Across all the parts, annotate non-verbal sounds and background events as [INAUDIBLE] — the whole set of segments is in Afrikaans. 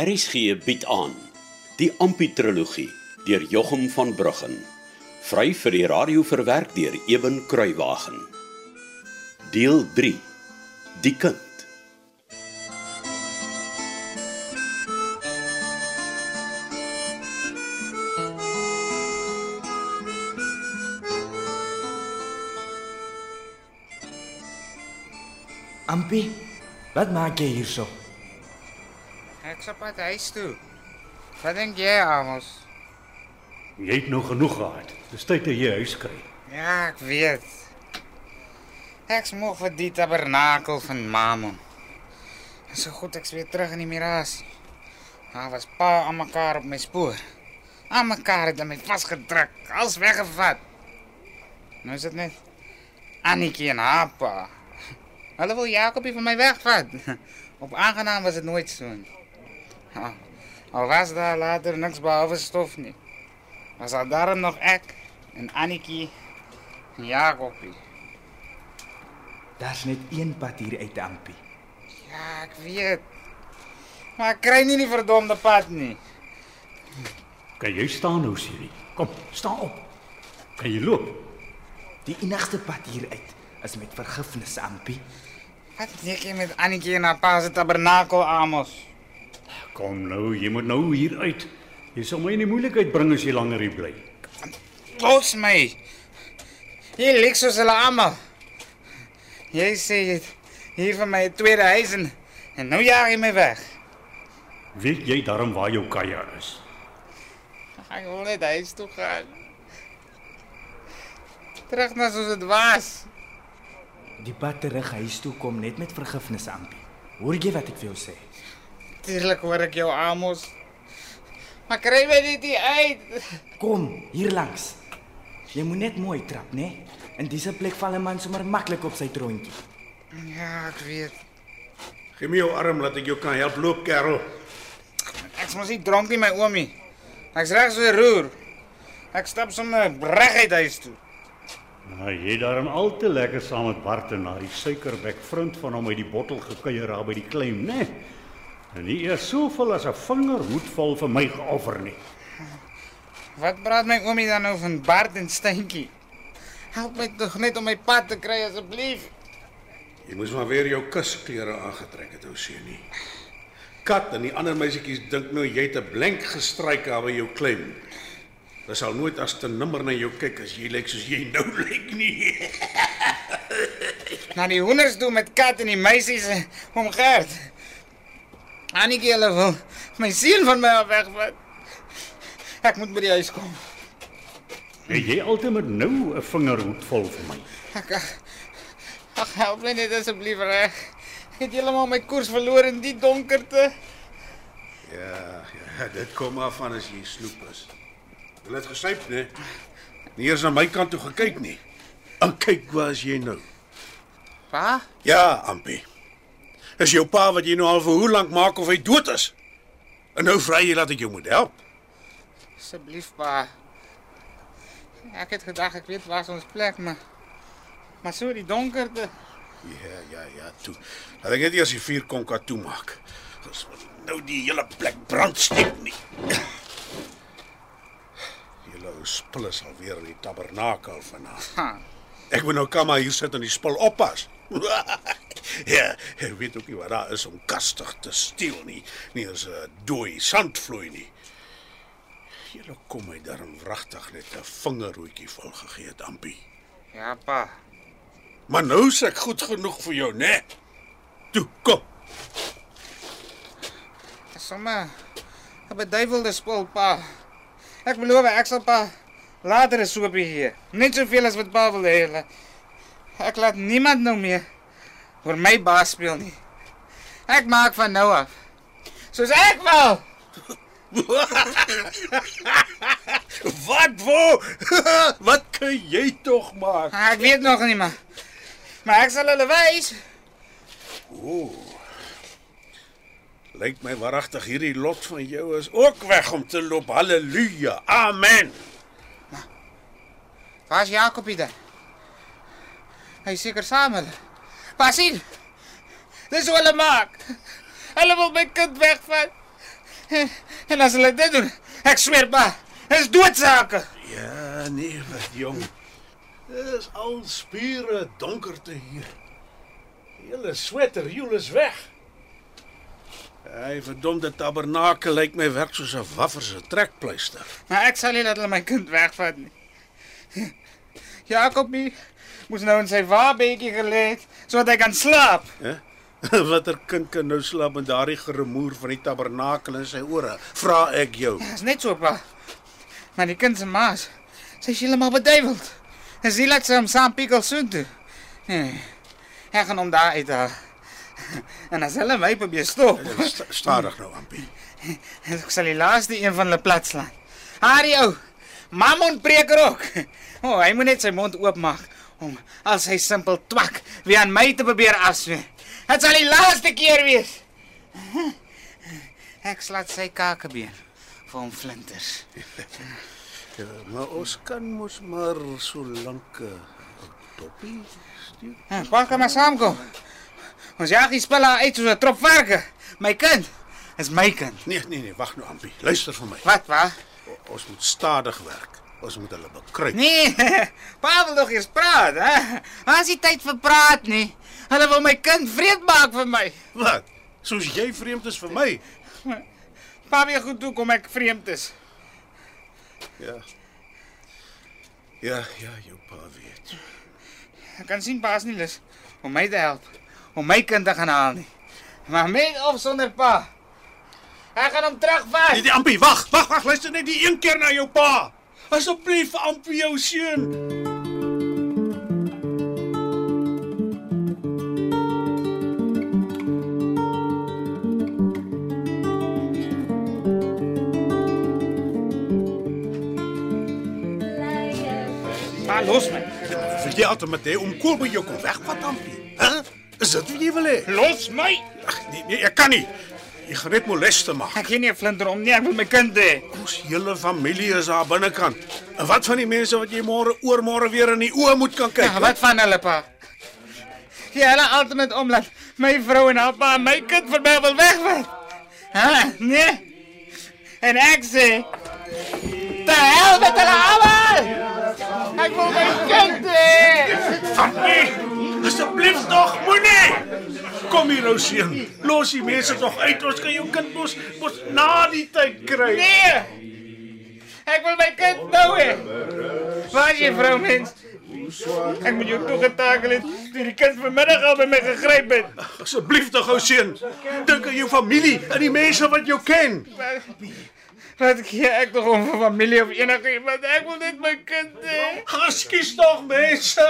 RSG bied aan die Amputrologie deur Jochum van Bruggen. Vry vir die radio verwerk deur Eben Kruiwagen. Deel 3. Die kind. Ampie, wat maak jy hierso? Ek sop pad huis toe. Wat dink jy, Amos? Jy het nou genoeg gehad. Dis tyd dat jy huis kry. Ja, ek weet. Ek smog vir die tabernakel van Mammon. En so goed ek's weer terug in die miras. Daar was pa aan mekaar op my spoor. Aan mekaar het my vasgedruk, als weggevat. Nou is dit net Annetjie en haar pa. Hulle wil Jakobie van my wegvat. [LAUGHS] Op aangenaam was dit nooit so nie. Ja, al was daar later niks behalwe stof nie. Was daar daarom nog ek en Annetjie en Jakobie. Daar's net een pad hier uit, Ampie. Ja, ek weet. Maar ek kry nie die verdomde pad nie. Kan jy staan nou, Siri? Kom, staan op. Kan jy loop? Die enigste pad hier uit is met vergifnis, Ampie. Wat dink jy met Annetjie en haar pa se tabernakel Amos? Kom nou, jy moet nou hier uit. Jy sal my in die moeilikheid bring as jy langer hier bly. Los my. Jy lyk soos hulle almal. Jy sê jy het hier van my tweede huis en, en nou jaag jy my weg. Weet jy darm waar jou kaja is? Ek wil net huis toe gaan. Terug na soos dit was. Die pad terug huis toe kom net met vergifnis, Ampie. Hoor jy wat ek vir jou sê? Tuurlik hoor ek jou Amos. Maar kry my net hier uit. Kom, hier langs. Jy moet net mooi trap, né? In disse plek val 'n man sommer maklik op sy trontjie. Ja, ek weet. Gee my jou arm laat ek jou kan help loop, kerel. Ek's mos nie dronk nie, my oomie. Ek's reg so roer. Ek stap sommer reguit huis toe. Nou, jy darm al te lekker saam met Bart en na die suikerbek vriend van hom uit die bottel gekuier daar by die claim, né? En nie eers soveel as 'n vingerhoedvol vir my geoffer nie. Wat praat my oomie dan nou van Bart en Steentjie? Help my tog net om my pad te kry asseblief. Jy moes maar weer jou kusklere aangetrek het, ou seunie. Kat en die ander meisietjies dink nou jy het 'n blank gestryk daar by jou klem. Hulle sal nooit as te nimmer na jou kyk as jy lyk soos jy nou [LAUGHS] lyk nie. Na die hoenders toe met kat en die meisies eh, om Gert. Annetjie hulle wil my seun van my af wegvat. Ek moet by die huis kom. Het jy altyd met nou 'n vingerhoedvol vir my? Ek ag, help my net asseblief reg. Ek het heeltemal my koers verloor in die donkerte. Ja, ja, dit kom af van as jy sloep is. Hulle het gesyp, né? Nie eers na my kant toe gekyk nie. En kyk waar is jy nou? Pa? Ja, Ampie. Is jou pa wat jy nou al vir hoe lank maak of hy dood is? En nou vra jy dat ek jou moet help. Asseblief pa. Ek het gedag ek weet waar ons plek, maar maar so die donkerte. Ja, ja, ja, toe. Laat ek net eers die vuur konka toemaak. Ons moet nou die hele plek brand steek nie. Julle ou spul is alweer in die tabernakel vanaand. Ek moet nou kom maar hier sit en die spul oppas. [LAUGHS] [LAUGHS] ja, ek weet ook nie wat daar is om kastig te steel nie. Nie as 'n dooi sandvloei nie. Julle kom my daarom wragtig net 'n vingerhoetjie vol gegee het, Ampie. Ja pa. Maar nou is ek goed genoeg vir jou, né? Toe, kom. Somme 'n beduiwelde spul pa. Ek beloof ek sal pa later 'n soopie gee. Net soveel as wat pa wil hê. Ek laat niemand nou meer oor my baas speel nie. Ek maak van nou af. Soos ek wil. [LAUGHS] Wat wo? [LAUGHS] Wat kan jy tog maak? Ek weet nog nie maar. Maar ek sal hulle wys. Lyk my waaragtig hierdie lot van jou is ook weg om te loop. Halleluja. Amen. Waar's Jakobie dan? Hy is seker saam met hulle. Pas hier. Dis hoe hulle maak. Hulle wil my kind wegvat. En, en as hulle dit doen, ek sweer ba, is doodsake. Ja, nee, wat jong. Dis al spiere donkerte hier. Julle sweterjoel is weg. Hy verdomde tabernakel lyk my werk soos 'n waffer se trekpleister. Maar ek sal nie laat hulle my kind wegvat nie. Moes nou in sy waabetjie gelê het sodat hy kan slaap. Hè? [LAUGHS] Watter kind kan nou slaap met daardie geremoer van die tabernakel in sy ore? Vra ek jou. Dis net so pa. Maar die kind se maas, sy is heeltemal beduiweld. En sy laat sy hom saam pikkel soen toe. Nee. Hy gaan hom daar uit haal. [LAUGHS] En as hulle my probeer stop, Sta- Stadig nou, Ampie. [LAUGHS] ek sal die laaste een van hulle plat slaan. Harie ou. Mammon preker ook. O, oh, hy moet net sy mond oopmaak om al sy simpel twak weer aan my te probeer afsweer. Dit sal die laaste keer wees. Ek slat sy kakebeen vir hom flinters. Ja, maar ons kan mos maar so lank 'n toppie stuur. Ja, pa kan maar saamkom. Ons jag die spelle uit soos 'n trop varke. My kind is my kind. Nee, nee, nee, wag nou, Ampie. Luister vir my. Wat, wa? O- Ons moet stadig werk. Ons moet hulle bekruip. Nee, [LAUGHS] pa wil nog eers praat, hè? Waar is die tyd vir praat nie? Hulle wil my kind vreed maak vir my. Wat? Soos jy vreemd is vir my. Pa weet goed hoe kom ek vreemd is. Ja. Ja, ja, jou pa weet. Ek kan sien pa is nie lus om my te help om my kind te gaan haal nie. Maar met of sonder pa. Ek gaan hom terugvat. Nee, die Ampie, wag, wag, wag, luister net die een keer na jou pa. Asseblief, Ampie, jou seun. Pa los my. Vir jy altyd met hy om koel by jou kom wegvat, Ampie. Hæ? Is dit wat jy wil hê? Los my. Ag, nee, nee, ek kan nie. Jy gaan net moleste maak. Ek gee nie 'n flinter om nie, ek wil my kind hê. Ons hele familie is daar binnekant. En wat van die mense wat jy môre oormôre weer in die oë moet kan kyk? Ja, wat van hulle pa? Jy hulle altyd met omlaat. My vrou en haar pa my kind vir my wil wegvat. Hæ? Nee. En ek sê Te hel met hulle almal! Ek wil my kind hê. Ampie, asseblief tog moenie. Kom hier nou seun. Los die mense tog uit. Ons kan jou kind mos mos na die tyd kry. Nee. Ek wil my kind nou hê. Waar is jy vrou mens? Ek moet jou toegetakel het. toe Die kind vanmiddag al by my gegryp het. Asseblief tog ou seun. Dink aan jou familie en die mense wat jou ken. Wat gee ek tog om vir familie of enige iemand? Ek wil net my kind hê. Geskies tog mense.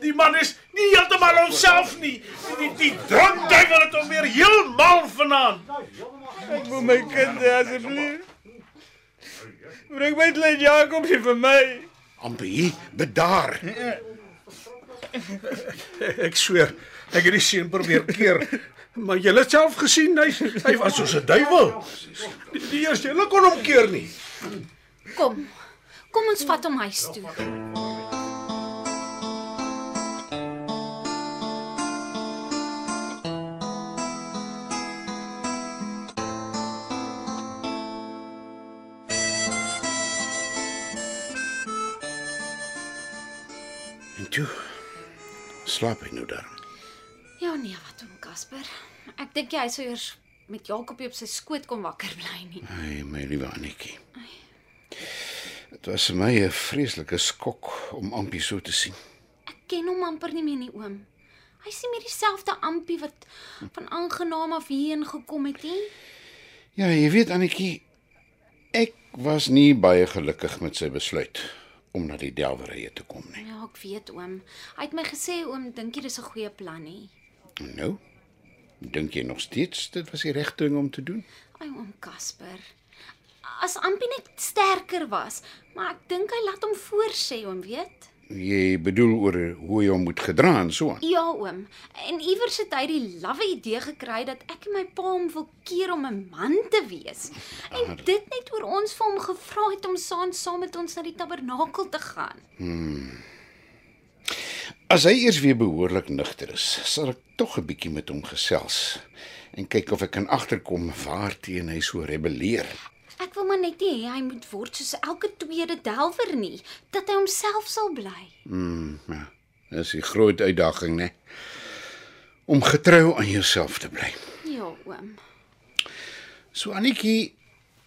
Die man is nie heeltemal homself nie. Die die, die drankduiwel het hom weer heeltemal vanaand. Ek wil my kind asseblief. Bring my klein Jakob hier vir my. Ampie, bedaar. Ek sweer, ek het die seun probeer keer. Maar jy het self gesien hy hy was soos 'n duiwel. Die, die eerste hulle kon hom keer nie. Kom. Kom ons vat hom huis toe. Toe slaap hy nou daar. Ja nee, wat om Casper. Ek dink jy hy sou eers met Jakobie op sy skoot kom wakker bly nie. Ai, my liewe Annetjie. Dit was vir my 'n vreeslike skok om Ampie so te sien. Ek ken hom amper nie meer nie, oom. Hy's nie meer dieselfde Ampie wat van aangenaam af hierheen gekom het nie. Ja, jy weet Annetjie, ek was nie baie gelukkig met sy besluit om na die delwerye te kom nie. Ja, ek weet oom. Hy het my gesê oom, dink jy dis 'n goeie plan nie? Nou, dink jy nog steeds dit was die regte ding om te doen? Ai oom Casper. As Ampie net sterker was, maar ek dink hy laat hom voorsê, oom, weet? Jy bedoel oor hoe jy hom moet gedra en so aan. Ja, oom. En iewers het hy die lawwe idee gekry dat ek en my pa hom wil keer om 'n man te wees. En dit net oor ons vir hom gevra het om saam saam met ons na die tabernakel te gaan. As hy eers weer behoorlik nugter is, sal ek tog 'n bietjie met hom gesels en kyk of ek kan agterkom waarteen hy so rebelleer. Ek wil maar net nie hê hy moet word soos elke tweede delwer nie, dat hy homself sal bly. Ja, dis die groot uitdaging, né? Om getrou aan jouself te bly. Ja, oom. So Annetjie,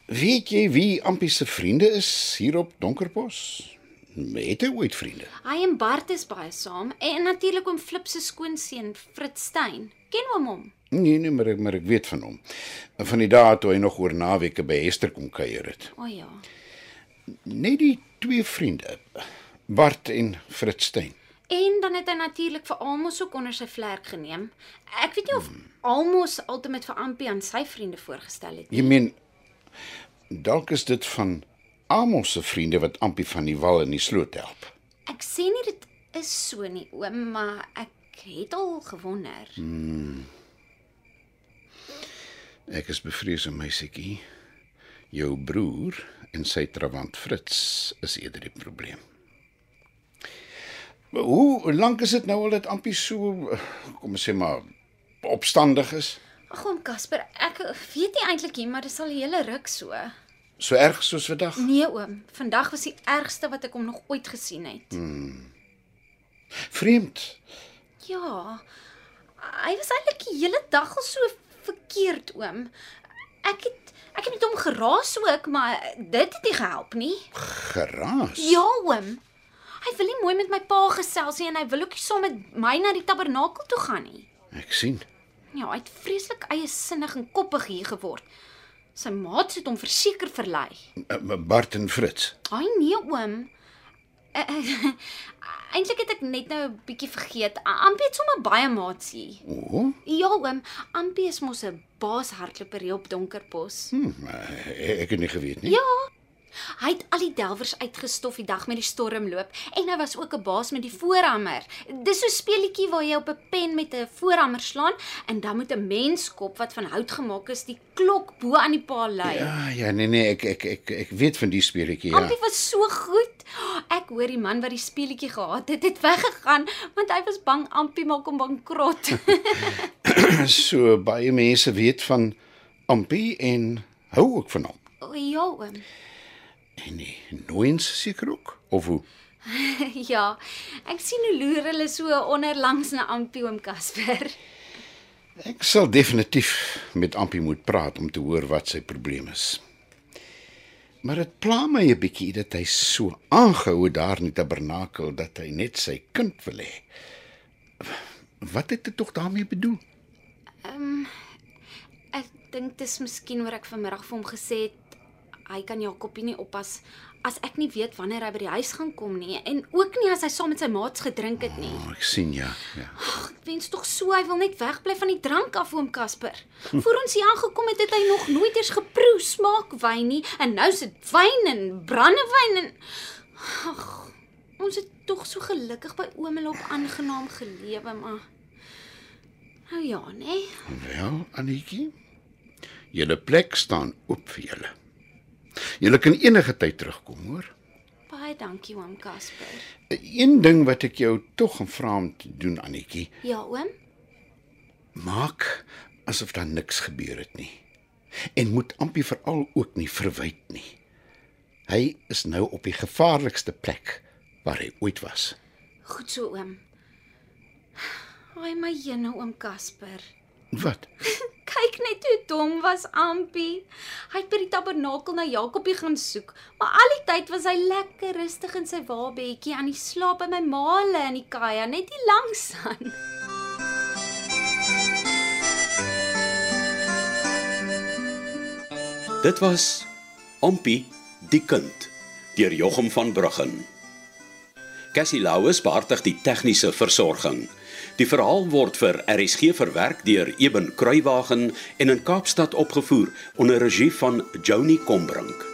weet jy wie Ampie se vriende is hier op Donkerbos? Het hy ooit vriende? Hy en Bart is baie saam en natuurlik oom Flip se skoonseun Fritz Stein. Ken oom hom? Nee, nee, maar ek maar ek weet van hom. Van die dae toe hy nog oor naweke by Hester kom kuier het. O ja. Net die twee vriende, Bart en Fritz Stein. En dan het hy natuurlik vir Almos ook onder sy vlerk geneem. Ek weet nie of Almos altyd vir Ampie aan sy vriende voorgestel het nie. Jy meen dalk is dit van Amos se vriende wat Ampie van die wal in die sloot help. Ek sê nie dit is so nie, oom, maar ek het al gewonder. Ek is bevrees om my sekie. Jou broer en sy trawant Fritz is eerder die probleem. Maar hoe lank is dit nou al dat Ampie so kom ons sê maar opstandig is? Ag oom Casper, ek weet nie eintlik nie, maar dit sal 'n hele ruk so. So erg soos vandag? Nee oom, vandag was die ergste wat ek hom nog ooit gesien het. Vreemd. Ja. Hy was eintlik die hele dag al so verkeerd, oom. Ek het ek het met hom geraas ook, maar dit het nie gehelp nie. Geraas. Ja, oom. Hy wil nie mooi met my pa gesels nie en hy wil ook nie saam met my na die tabernakel toe gaan nie. Ek sien. Ja, hy het vreeslik eie sinnig en koppig hier geword. Sy maats het hom verseker verlei. Uh, Bart en Fritz. Ai nee, oom. Uh, [LAUGHS] Eintlik het ek net nou 'n bietjie vergeet. Ampie het sommer baie maats hier. O, Ja, oom, Ampie is mos 'n baashardloper hier op Donkerbos. hm, uh, ek het nie geweet nie. Ja. Hy het al die delwers uitgestof die dag met die stormloop en hy was ook 'n baas met die voorhamer. Dis so 'n speletjie waar jy op 'n pen met 'n voorhamer slaan en dan moet 'n menskop wat van hout gemaak is die klok bo aan die paal lei. Ja, ja, nee nee, ek ek ek ek weet van die speletjie, ja. Ampie was so goed. Ek hoor die man wat die speletjie gehad het, het weggegaan want hy was bang Ampie maak hom bankrot. [LAUGHS] So baie mense weet van Ampie en hou ook van hom. o ja, oom. En die nooiens seker ook of hoe? [LAUGHS] Ja, ek sien hoe loer hulle so onderlangs na Ampie oom Casper. Ek sal definitief met Ampie moet praat om te hoor wat sy probleem is. Maar dit pla my 'n bietjie dat hy so aangehou daar in die tabernakel dat hy net sy kind wil hê. Wat het dit tog daarmee bedoel? Ek dink dis miskien waar ek vanmiddag vir hom gesê het hy kan Jakobie nie oppas as ek nie weet wanneer hy by die huis gaan kom nie en ook nie as hy saam met sy maats gedrink het nie. Oh, ek sien ja, ja. Ag, ek wens tog so hy wil net wegbly van die drank af oom Casper. Voor ons hier aangekom het, het hy nog nooit eens geproe smaak wyn nie en nou is dit wyn en brandewyn en Ag, ons het tog so gelukkig by oom en op aangenaam gelewe, maar Nou ja, nee. Wel, Anetjie, julle plek staan oop vir julle. Julle kan enige tyd terugkom, hoor. Baie dankie oom Casper. Een ding wat ek jou tog gaan vra om te doen, Anetjie, Ja, oom. maak asof daar niks gebeur het nie. En moet Ampie veral ook nie verwyd nie. Hy is nou op die gevaarlikste plek waar hy ooit was. Goed so, oom. Ai my jene oom Casper. Wat? Kyk net hoe dom was Ampie. Hy het by die tabernakel na Jakobie gaan soek, maar al die tyd was hy lekker rustig in sy wabedjie aan die slaap by my maale in die kaja, net hier langs aan. Dit was Ompie die kind deur Jochum van Bruggen. Cassie Louws behartig die tegniese versorging. Die verhaal word vir RSG verwerk deur Eben Kruiwagen en in Kaapstad opgevoer onder regie van Joni Combrink.